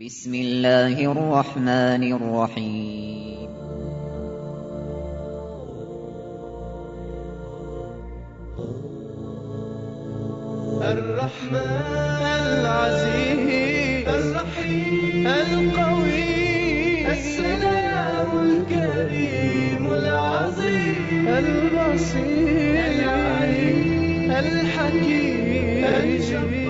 بسم الله الرحمن الرحيم. الرحمن العزيز الرحيم القوي السلام الكريم العظيم البصير العليم الحكيم الجبار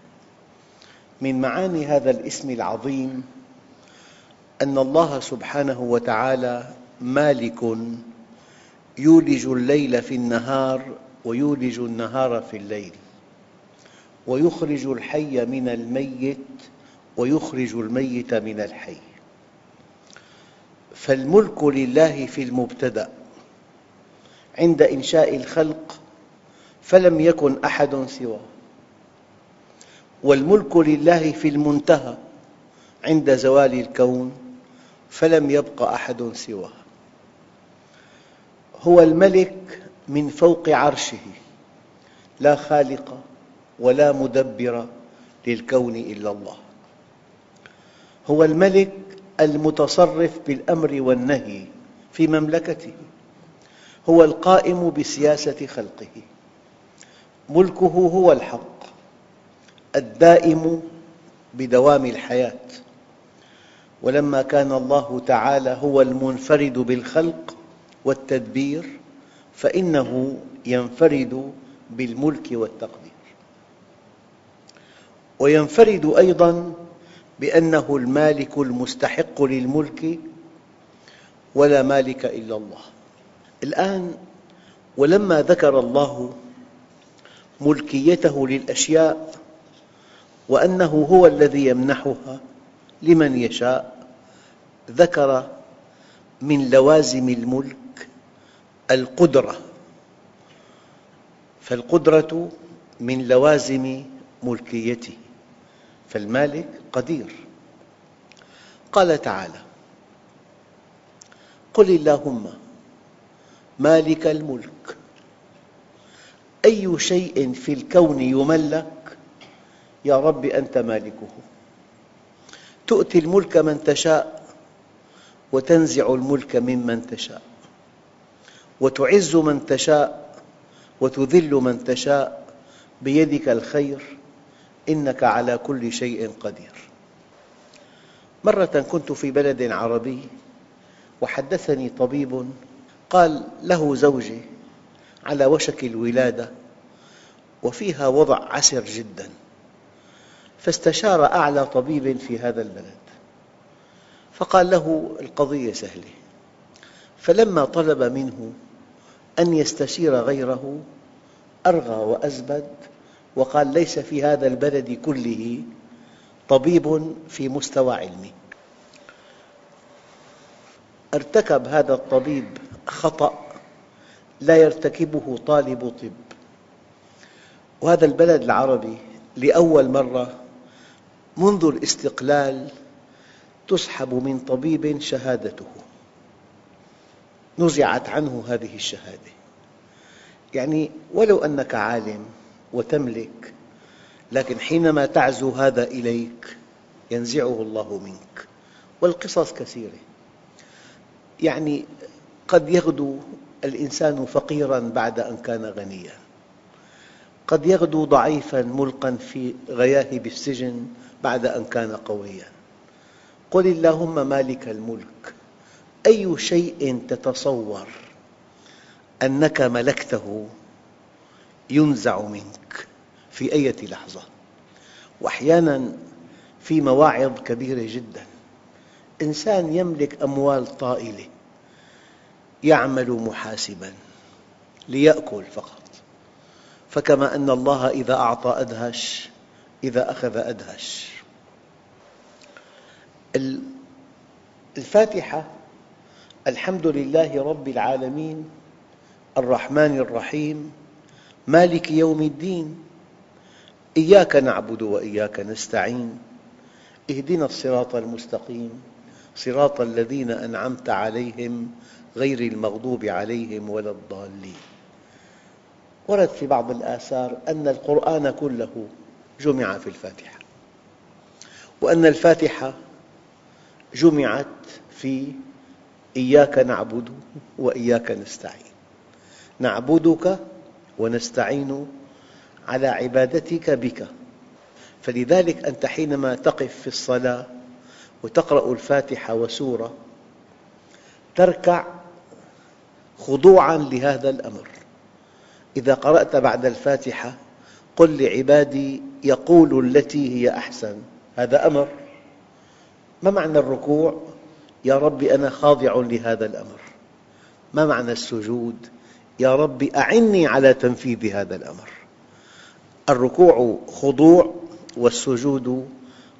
من معاني هذا الاسم العظيم أن الله سبحانه وتعالى مالك يولج الليل في النهار ويولج النهار في الليل ويخرج الحي من الميت ويخرج الميت من الحي. فالملك لله في المبتدأ عند إنشاء الخلق فلم يكن أحد سواه. والملك لله في المنتهى عند زوال الكون فلم يبق أحد سواه. هو الملك من فوق عرشه لا خالق ولا مدبر للكون إلا الله. هو الملك المتصرف بالأمر والنهي في مملكته. هو القائم بسياسة خلقه. ملكه هو الحق. الدائم بدوام الحياة. ولما كان الله تعالى هو المنفرد بالخلق والتدبير فإنه ينفرد بالملك والتقدير. وينفرد أيضاً بأنه المالك المستحق للملك ولا مالك إلا الله. الآن ولما ذكر الله ملكيته للأشياء وأنه هو الذي يمنحها لمن يشاء. ذكر من لوازم الملك القدرة. فالقدرة من لوازم ملكيته. فالمالك قدير. قال تعالى قل اللهم مالك الملك. أي شيء في الكون يملك يا رب أنت مالكه. تؤتي الملك من تشاء وتنزع الملك ممن تشاء. وتعز من تشاء وتذل من تشاء. بيدك الخير إنك على كل شيء قدير. مرة كنت في بلد عربي وحدثني طبيب قال له زوجة على وشك الولادة وفيها وضع عسر جداً. فاستشار أعلى طبيب في هذا البلد. فقال له القضية سهلة. فلما طلب منه أن يستشير غيره أرغى وأزبد وقال ليس في هذا البلد كله طبيب في مستوى علمي. ارتكب هذا الطبيب خطأ لا يرتكبه طالب طب. وهذا البلد العربي لأول مرة منذ الاستقلال تسحب من طبيب شهادته. نزعت عنه هذه الشهادة. يعني ولو أنك عالم وتملك لكن حينما تعزو هذا إليك ينزعه الله منك. والقصص كثيرة. يعني قد يغدو الإنسان فقيراً بعد أن كان غنياً. قد يغدو ضعيفاً ملقاً في غياهب السجن بعد أن كان قوياً. قل اللهم مالك الملك. أي شيء تتصور أنك ملكته ينزع منك في أي لحظة. وأحياناً في مواعظ كبيرة جداً. إنسان يملك أموال طائلة يعمل محاسباً ليأكل فقط. فكما أن الله إذا أعطى أدهش إذا أخذ أدهش. الفاتحة الحمد لله رب العالمين الرحمن الرحيم مالك يوم الدين إياك نعبد وإياك نستعين اهدنا الصراط المستقيم صراط الذين أنعمت عليهم غير المغضوب عليهم ولا الضالين. ورد في بعض الآثار أن القرآن كله جمع في الفاتحة. وأن الفاتحة جمعت في إياك نعبد وإياك نستعين. نعبدك ونستعين على عبادتك بك. فلذلك أنت حينما تقف في الصلاة وتقرأ الفاتحة وسورة تركع خضوعاً لهذا الأمر. إذا قرأت بعد الفاتحة قل لعبادي يقولوا التي هي أحسن. هذا أمر. ما معنى الركوع؟ يا رب أنا خاضع لهذا الأمر. ما معنى السجود؟ يا رب أعني على تنفيذ هذا الأمر. الركوع خضوع والسجود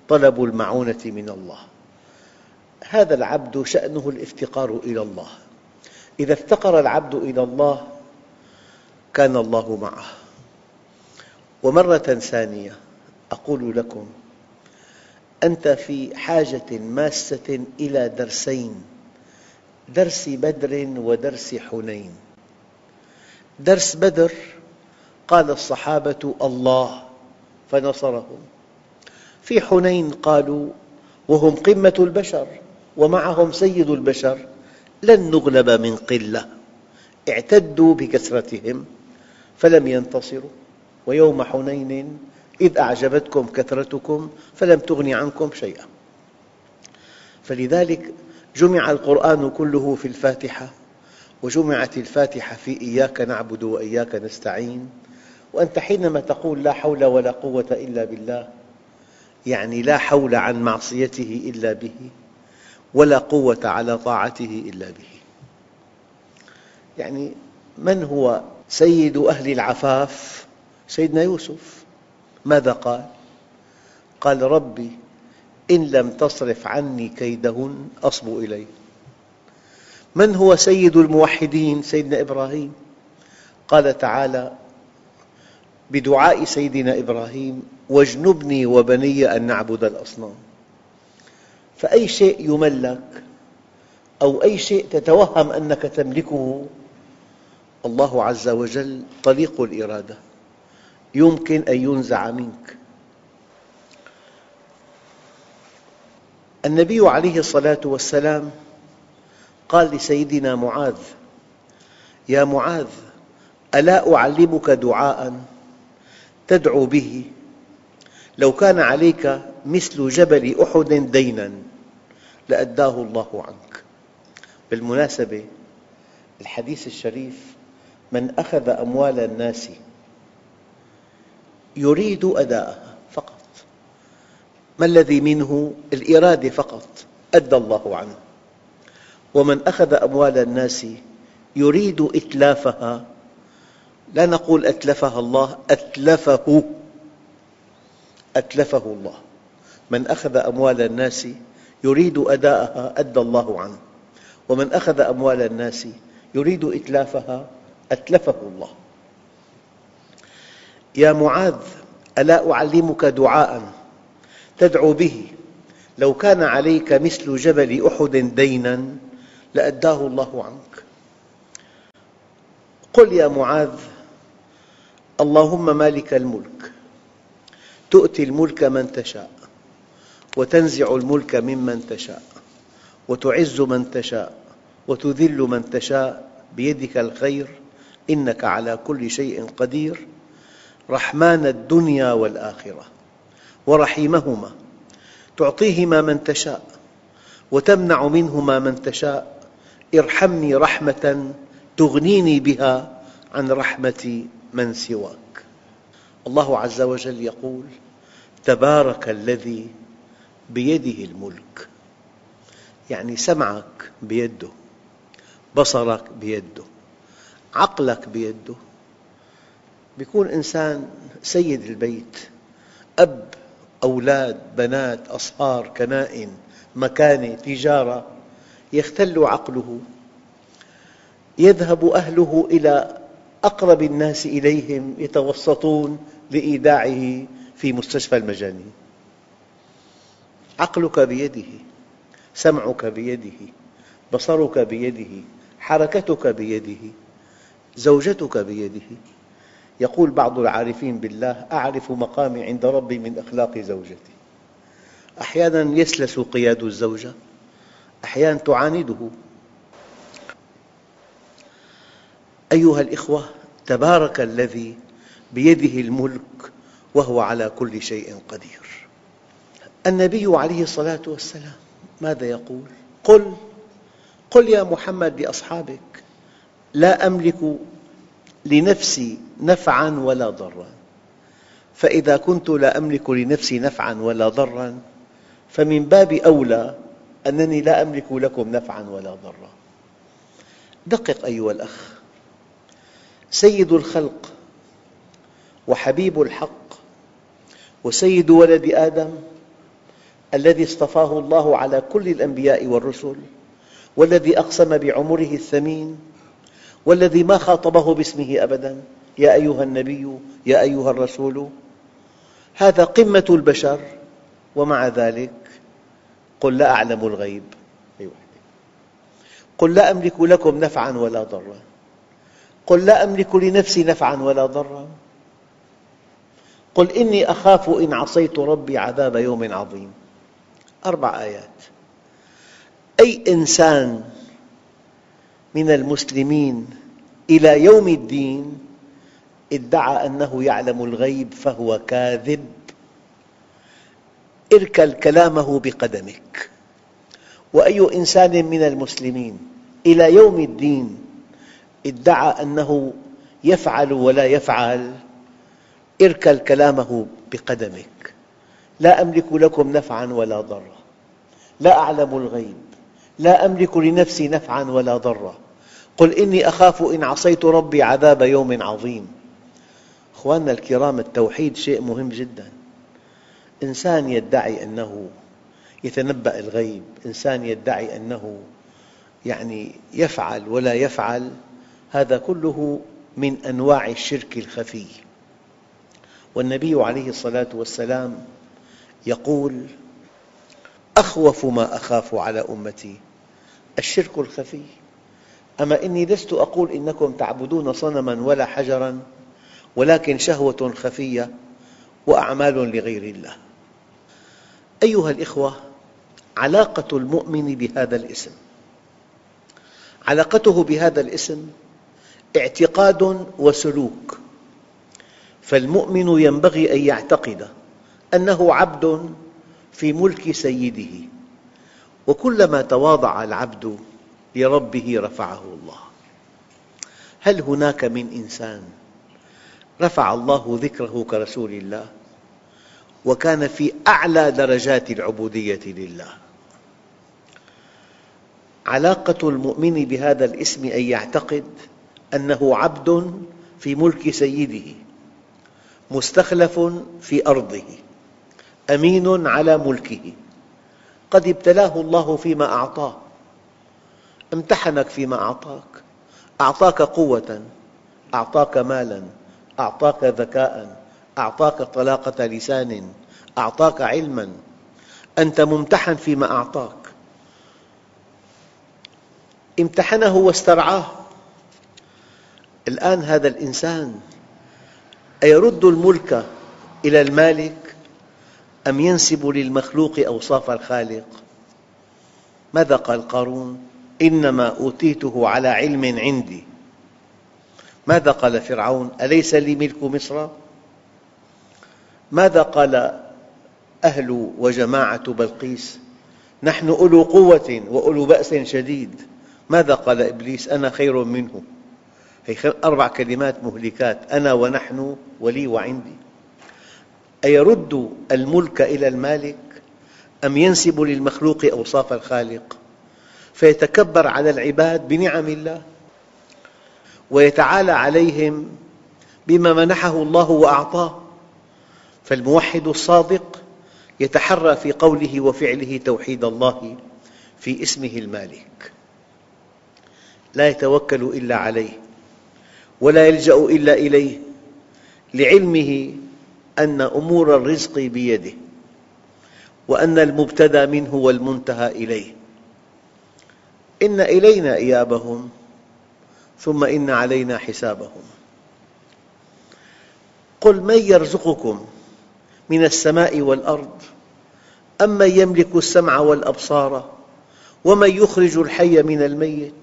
طلب المعونة من الله. هذا العبد شأنه الافتقار إلى الله. إذا افتقر العبد إلى الله كان الله معه. ومرة ثانية أقول لكم أنت في حاجة ماسة إلى درسين درس بدر ودرس حنين. درس بدر قال الصحابة الله فنصرهم. في حنين قالوا وهم قمة البشر ومعهم سيد البشر لن نغلب من قلة. اعتدوا بكثرتهم فلم ينتصروا. ويوم حنين إذ أعجبتكم كثرتكم فلم تغن عنكم شيئا. فلذلك جمع القرآن كله في الفاتحة وجمعت الفاتحة في إياك نعبد وإياك نستعين. وأنت حينما تقول لا حول ولا قوة إلا بالله يعني لا حول عن معصيته إلا به ولا قوة على طاعته إلا به. يعني من هو سيد أهل العفاف؟ سيدنا يوسف ماذا قال؟ قال ربي إن لم تصرف عني كيدهن أصب إليه من هو سيد الموحدين؟ سيدنا إبراهيم قال تعالى بدعاء سيدنا إبراهيم واجنبني وبني أن نعبد الأصنام فأي شيء يملك أو أي شيء تتوهم أنك تملكه الله عز وجل طليق الإرادة يمكن أن ينزع منك. النبي عليه الصلاة والسلام قال لسيدنا معاذ يا معاذ ألا أعلمك دعاء تدعو به؟ لو كان عليك مثل جبل أحد دينا لأداه الله عنك. بالمناسبة الحديث الشريف من أخذ أموال الناس يريد أداءها فقط. ما الذي منه؟ الإرادة فقط. أدى الله عنه. ومن أخذ أموال الناس يريد إتلافها. لا نقول أتلفها الله أتلفه. أتلفه الله. من أخذ أموال الناس يريد أداءها أدى الله عنه. ومن أخذ أموال الناس يريد إتلافها أتلفه الله. يا معاذ ألا أعلمك دعاء؟ تدعو به. لو كان عليك مثل جبل أحد دينا لأداه الله عنك. قل يا معاذ اللهم مالك الملك. تؤتي الملك من تشاء وتنزع الملك ممن تشاء وتعز من تشاء وتذل من تشاء بيدك الخير إنك على كل شيء قدير. رحمن الدنيا والآخرة ورحيمهما. تعطيهما من تشاء وتمنع منهما من تشاء. ارحمني رحمة تغنيني بها عن رحمة من سواك. الله عز وجل يقول تبارك الذي بيده الملك. يعني سمعك بيده بصرك بيده عقلك بيده يكون إنسان سيد البيت أب أولاد بنات أصهار كنائن مكانة تجارة يختل عقله يذهب أهله إلى أقرب الناس إليهم يتوسطون لإيداعه في مستشفى المجانين. عقلك بيده سمعك بيده بصرك بيده حركتك بيده زوجتك بيده. يقول بعض العارفين بالله أعرف مقامي عند ربي من أخلاق زوجتي. أحيانا يسلس قياد الزوجة أحيانا تعانده. أيها الأخوة تبارك الذي بيده الملك وهو على كل شيء قدير. النبي عليه الصلاة والسلام ماذا يقول؟ قل قل يا محمد لأصحابك لا أملك لنفسي نفعاً ولا ضراً. فإذا كنت لا أملك لنفسي نفعاً ولا ضراً فمن باب أولى أنني لا أملك لكم نفعاً ولا ضراً. دقق أيها الأخ. سيد الخلق وحبيب الحق وسيد ولد آدم الذي اصطفاه الله على كل الأنبياء والرسل والذي أقسم بعمره الثمين والذي ما خاطبه باسمه أبدا. يا أيها النبي يا أيها الرسول. هذا قمة البشر. ومع ذلك قل لا أعلم الغيب. قل لا أملك لكم نفعاً ولا ضراً. قل لا أملك لنفسي نفعاً ولا ضراً. قل إني أخاف إن عصيت ربي عذاب يوم عظيم. أربع آيات. أي إنسان من المسلمين إلى يوم الدين ادعى أنه يعلم الغيب فهو كاذب. اركل كلامه بقدمك. وأي إنسان من المسلمين إلى يوم الدين ادعى أنه يفعل ولا يفعل اركل كلامه بقدمك. لا أملك لكم نفعاً ولا ضراً. لا أعلم الغيب. لا أملك لنفسي نفعاً ولا ضراً. قل إني أخاف إن عصيت ربي عذاب يوم عظيم. أخواننا الكرام التوحيد شيء مهم جداً. إنسان يدعي أنه يتنبأ الغيب. إنسان يدعي أنه يعني يفعل ولا يفعل. هذا كله من أنواع الشرك الخفي. والنبي عليه الصلاة والسلام يقول أخوف ما أخاف على أمتي. الشرك الخفي. أما إني لست أقول إنكم تعبدون صنماً ولا حجراً ولكن شهوة خفية وأعمال لغير الله. أيها الأخوة علاقة المؤمن بهذا الاسم علاقته بهذا الاسم اعتقاد وسلوك. فالمؤمن ينبغي أن يعتقد أنه عبد في ملك سيده. وكلما تواضع العبد لربه رفعه الله. هل هناك من إنسان رفع الله ذكره كرسول الله وكان في أعلى درجات العبودية لله؟ علاقة المؤمن بهذا الاسم أن يعتقد أنه عبد في ملك سيده مستخلف في أرضه أمين على ملكه. قد ابتلاه الله فيما أعطاه. امتحنك فيما أعطاك. أعطاك قوة أعطاك مالاً أعطاك ذكاء أعطاك طلاقة لسان أعطاك علماً. أنت ممتحن فيما أعطاك. امتحنه واسترعاه. الآن هذا الإنسان أيرد الملك إلى المالك أم ينسب للمخلوق أوصاف الخالق؟ ماذا قال قارون؟ إنما أوتيته على علم عندي. ماذا قال فرعون؟ أليس لي ملك مصر؟ ماذا قال أهل وجماعة بلقيس؟ نحن أولو قوة وأولو بأس شديد. ماذا قال إبليس؟ أنا خير منه. هي أربع كلمات مهلكات. أنا ونحن ولي وعندي. أيرد الملك إلى المالك أم ينسب للمخلوق أوصاف الخالق؟ فيتكبر على العباد بنعم الله ويتعالى عليهم بما منحه الله وأعطاه فالموحد الصادق يتحرى في قوله وفعله توحيد الله في اسمه المالك. لا يتوكل إلا عليه ولا يلجأ إلا إليه لعلمه أن أمور الرزق بيده وأن المبتدأ منه والمنتهى إليه. إن إلينا إيابهم ثم إن علينا حسابهم. قل من يرزقكم من السماء والأرض؟ أمن يملك السمع والأبصار؟ ومن يخرج الحي من الميت؟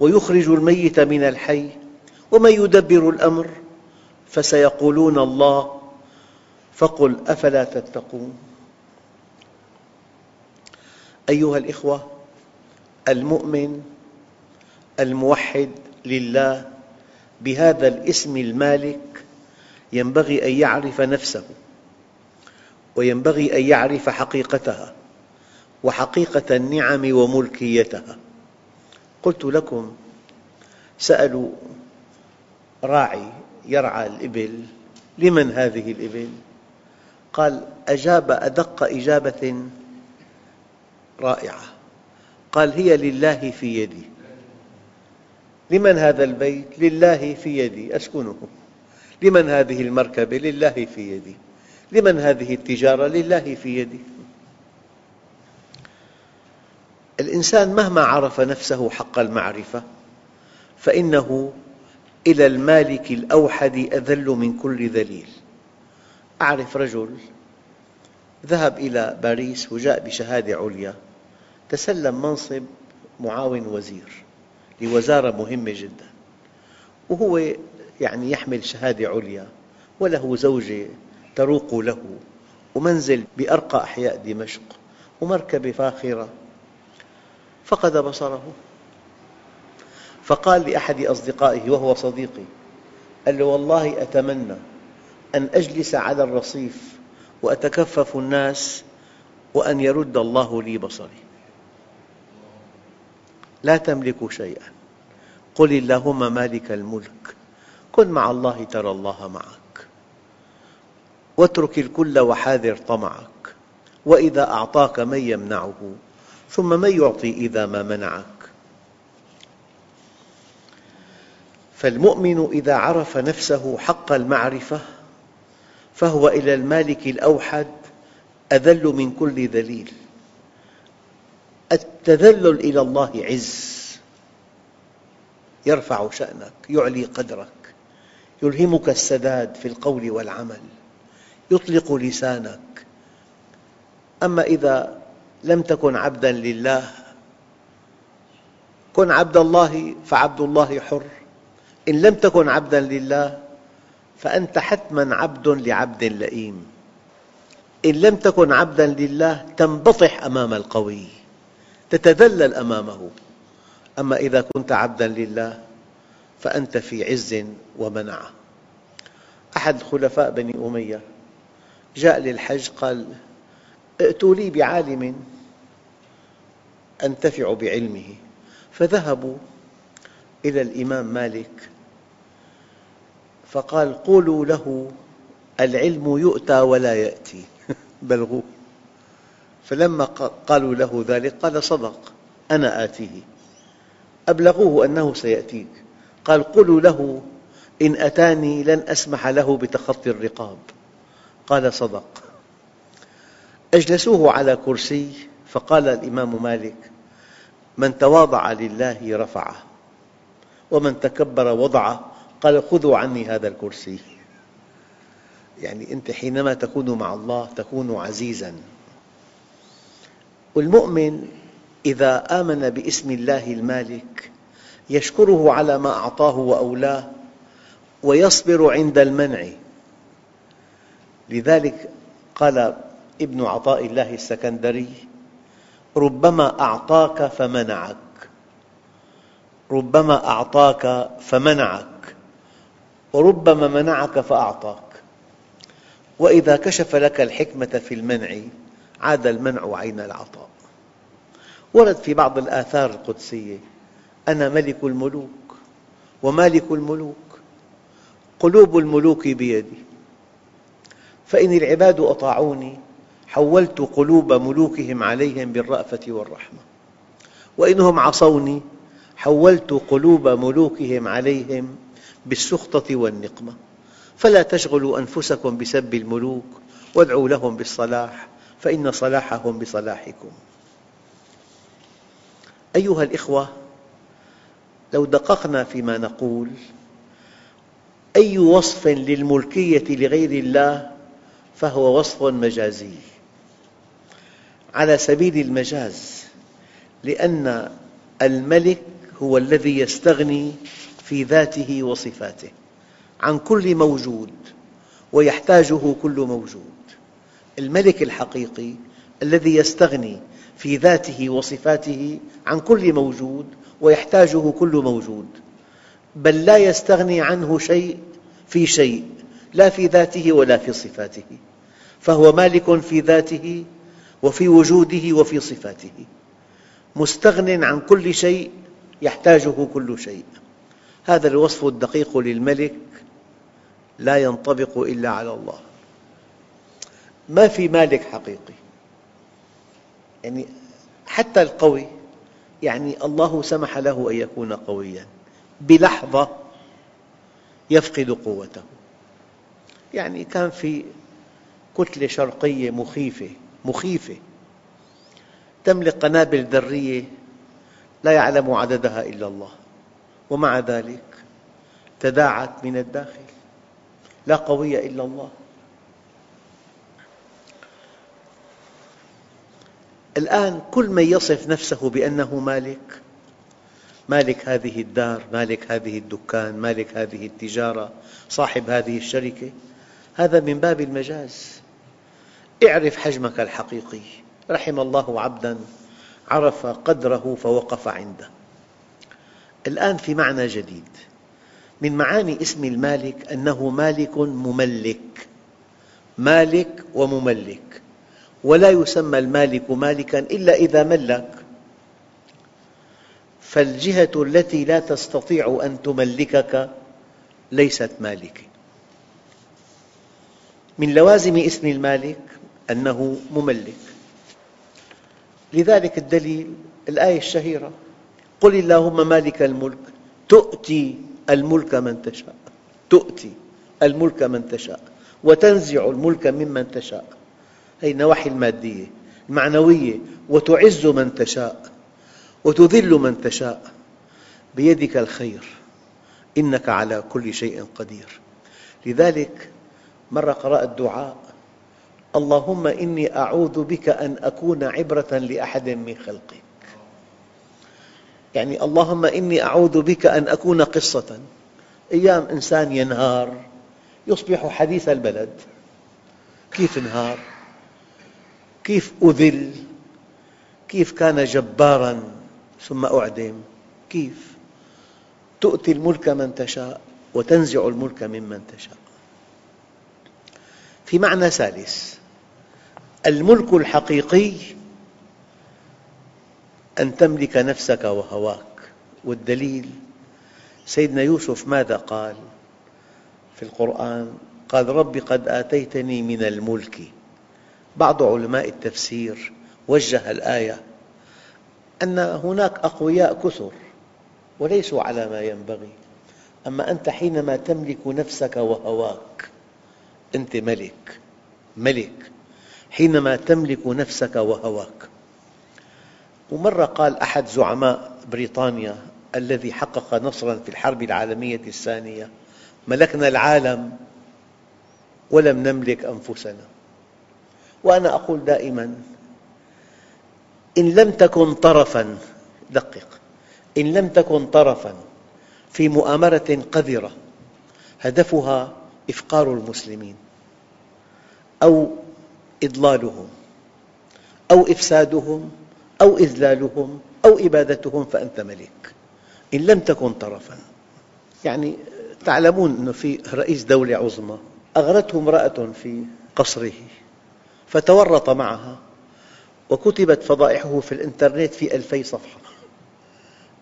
ويخرج الميت من الحي؟ ومن يدبر الأمر؟ فسيقولون الله فقل أفلا تتقون أيها الأخوة المؤمن الموحد لله بهذا الاسم المالك ينبغي أن يعرف نفسه وينبغي أن يعرف حقيقتها وحقيقة النعم وملكيتها قلت لكم سألوا راعي يرعى الإبل لمن هذه الإبل؟ قال أجاب أدق إجابة رائعة قال هي لله في يدي لمن هذا البيت؟ لله في يدي أسكنه لمن هذه المركبة؟ لله في يدي لمن هذه التجارة؟ لله في يدي الإنسان مهما عرف نفسه حق المعرفة فإنه إلى المالك الأوحد أذل من كل ذليل أعرف رجل ذهب إلى باريس وجاء بشهادة عليا تسلم منصب معاون وزير لوزارة مهمة جدا وهو يعني يحمل شهادة عليا وله زوجة تروق له ومنزل بأرقى أحياء دمشق ومركبة فاخرة. فقد بصره. فقال لأحد أصدقائه وهو صديقي قال له والله أتمنى أن أجلس على الرصيف وأتكفف الناس وأن يرد الله لي بصري. لا تملك شيئا. قل اللهم مالك الملك. كن مع الله ترى الله معك. واترك الكل وحاذر طمعك. وإذا أعطاك من يمنعه ثم من يعطي إذا ما منعك. فالمؤمن إذا عرف نفسه حق المعرفة فهو إلى المالك الأوحد أذل من كل ذليل. التذلل إلى الله عز يرفع شأنك يعلي قدرك يلهمك السداد في القول والعمل يطلق لسانك. أما إذا لم تكن عبدا لله كن عبد الله فعبد الله حر. إن لم تكن عبدا لله فأنت حتما عبد لعبد لئيم. إن لم تكن عبدا لله تنبطح أمام القوي تتذلل أمامه. أما إذا كنت عبدا لله فأنت في عز ومنعة أحد خلفاء بني أمية جاء للحج قال ائتوا لي بعالم أنتفع بعلمه. فذهبوا إلى الإمام مالك فقال قولوا له العلم يؤتى ولا يأتي. بلغوه. فلما قالوا له ذلك قال صدق أنا آتيه. أبلغوه أنه سيأتيك. قال قولوا له إن أتاني لن أسمح له بتخطي الرقاب. قال صدق. أجلسوه على كرسي فقال الإمام مالك من تواضع لله رفعه ومن تكبر وضعه قال خذوا عني هذا الكرسي. يعني أنت حينما تكون مع الله تكون عزيزاً. والمؤمن إذا آمن باسم الله المالك يشكره على ما أعطاه وأولاه ويصبر عند المنع. لذلك قال ابن عطاء الله السكندري ربما أعطاك فمنعك ربما أعطاك فمنعك. وربما منعك فأعطاك. وإذا كشف لك الحكمة في المنع عاد المنع عين العطاء. ورد في بعض الآثار القدسية أنا ملك الملوك ومالك الملوك قلوب الملوك بيدي. فإن العباد أطاعوني حولت قلوب ملوكهم عليهم بالرأفة والرحمة. وإنهم عصوني حولت قلوب ملوكهم عليهم بالسخطة والنقمة. فلا تشغلوا أنفسكم بسب الملوك وادعوا لهم بالصلاح فإن صلاحهم بصلاحكم. أيها الأخوة لو دققنا فيما نقول أي وصف للملكية لغير الله فهو وصف مجازي. على سبيل المجاز لأن الملك هو الذي يستغني في ذاته وصفاته عن كل موجود ويحتاجه كل موجود. الملك الحقيقي الذي يستغني في ذاته وصفاته عن كل موجود ويحتاجه كل موجود. بل لا يستغني عنه شيء في شيء لا في ذاته ولا في صفاته. فهو مالك في ذاته وفي وجوده وفي صفاته. مستغن عن كل شيء يحتاجه كل شيء. هذا الوصف الدقيق للملك لا ينطبق إلا على الله. ما في مالك حقيقي. يعني حتى القوي يعني الله سمح له أن يكون قوياً بلحظة يفقد قوته. يعني كان في كتلة شرقية مخيفة مخيفة تملك قنابل ذرية لا يعلم عددها إلا الله. ومع ذلك تداعت من الداخل. لا قوي إلا الله. الآن كل من يصف نفسه بأنه مالك مالك هذه الدار مالك هذه الدكان مالك هذه التجارة صاحب هذه الشركة هذا من باب المجاز. اعرف حجمك الحقيقي. رحم الله عبداً عرف قدره فوقف عنده. الآن في معنى جديد. من معاني اسم المالك أنه مالك مملك. مالك ومملك. ولا يسمى المالك مالكاً إلا إذا ملك. فالجهة التي لا تستطيع أن تملكك ليست مالكة من لوازم اسم المالك أنه مملك. لذلك الدليل الآية الشهيرة. قل اللهم مالك الملك. تؤتي الملك من تشاء. تؤتي الملك من تشاء. وتنزع الملك ممن تشاء. هذه النواحي المادية المعنوية. وتعز من تشاء. وتذل من تشاء. بيدك الخير. إنك على كل شيء قدير. لذلك مرة قرأت دعاء اللهم إني أعوذ بك أن أكون عبرة لأحد من خلقك. يعني اللهم إني أعوذ بك أن أكون قصة. أيام إنسان ينهار يصبح حديث البلد. كيف انهار؟ كيف أذل؟ كيف كان جباراً؟ ثم أعدم. كيف؟ تؤتي الملك من تشاء وتنزع الملك ممن تشاء. في معنى ثالث الملك الحقيقي أن تملك نفسك وهواك. والدليل سيدنا يوسف ماذا قال في القرآن؟ قال رب قد آتيتني من الملك. بعض علماء التفسير وجه الآية أن هناك أقوياء كثر وليسوا على ما ينبغي. أما أنت حينما تملك نفسك وهواك أنت ملك ملك. حينما تملك نفسك وهواك ومرة قال أحد زعماء بريطانيا الذي حقق نصراً في الحرب العالمية الثانية ملكنا العالم ولم نملك أنفسنا. وأنا أقول دائماً إن لم تكن طرفاً دقق إن لم تكن طرفاً في مؤامرة قذرة هدفها إفقار المسلمين أو إضلالهم أو إفسادهم أو إذلالهم أو إبادتهم فأنت ملك إن لم تكن طرفاً. يعني تعلمون أن في رئيس دولة عظمى أغرته امرأة في قصره فتورط معها وكتبت فضائحه في الإنترنت في ألفي صفحة.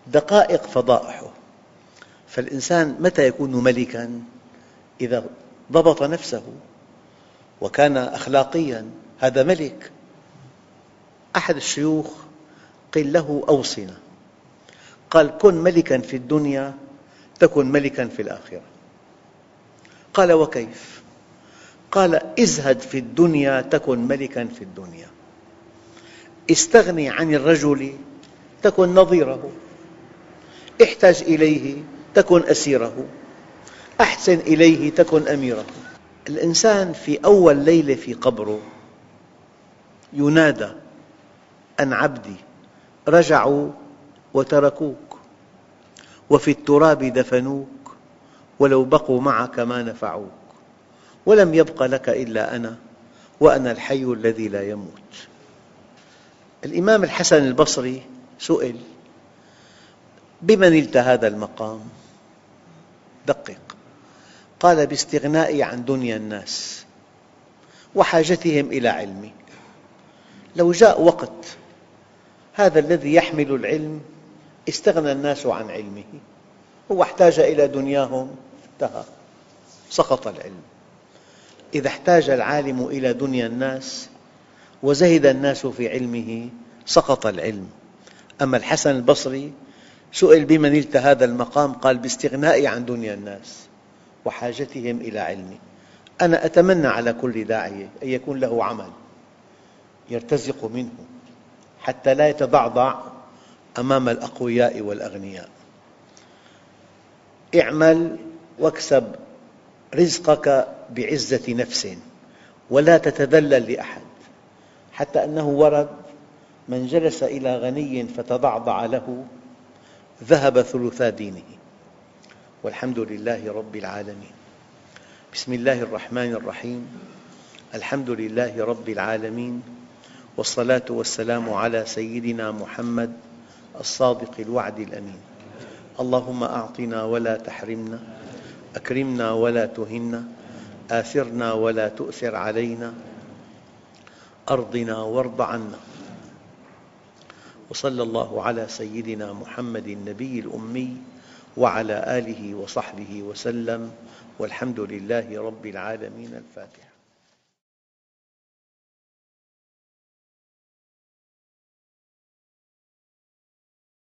دقائق فضائحه. فالإنسان متى يكون ملكاً؟ إذا ضبط نفسه وكان أخلاقياً. هذا ملك. أحد الشيوخ قيل له أوصنا. قال كن ملكاً في الدنيا تكن ملكاً في الآخرة. قال وكيف؟ قال ازهد في الدنيا تكن ملكاً في الدنيا. استغني عن الرجل تكن نظيره. احتج إليه تكن أسيره. أحسن إليه تكن أميره. الإنسان في أول ليلة في قبره ينادى أن عبدي. رجعوا وتركوك وفي التراب دفنوك ولو بقوا معك ما نفعوك ولم يبق لك إلا أنا وأنا الحي الذي لا يموت. الإمام الحسن البصري سئل بمن نلت هذا المقام؟ دقق. قال باستغنائي عن دنيا الناس وحاجتهم إلى علمي. لو جاء وقت هذا الذي يحمل العلم استغنى الناس عن علمه هو احتاج إلى دنياهم. انتهى. سقط العلم. إذا احتاج العالم إلى دنيا الناس وزهد الناس في علمه سقط العلم. أما الحسن البصري سئل بما نلت هذا المقام قال باستغنائي عن دنيا الناس وحاجتهم إلى علمي. أنا أتمنى على كل داعية أن يكون له عمل يرتزق منه. حتى لا يتضعضع أمام الأقوياء والأغنياء. اعمل واكسب رزقك بعزة نفس ولا تتذلل لأحد حتى أنه ورد من جلس إلى غني فتضعضع له ذهب ثلثا دينه. والحمد لله رب العالمين. بسم الله الرحمن الرحيم. الحمد لله رب العالمين. والصلاة والسلام على سيدنا محمد الصادق الوعد الأمين. اللهم أعطنا ولا تحرمنا أكرمنا ولا تهنا آثرنا ولا تؤثر علينا أرضنا وارض عنا. وصلى الله على سيدنا محمد النبي الأمي وعلى آله وصحبه وسلم والحمد لله رب العالمين الفاتحة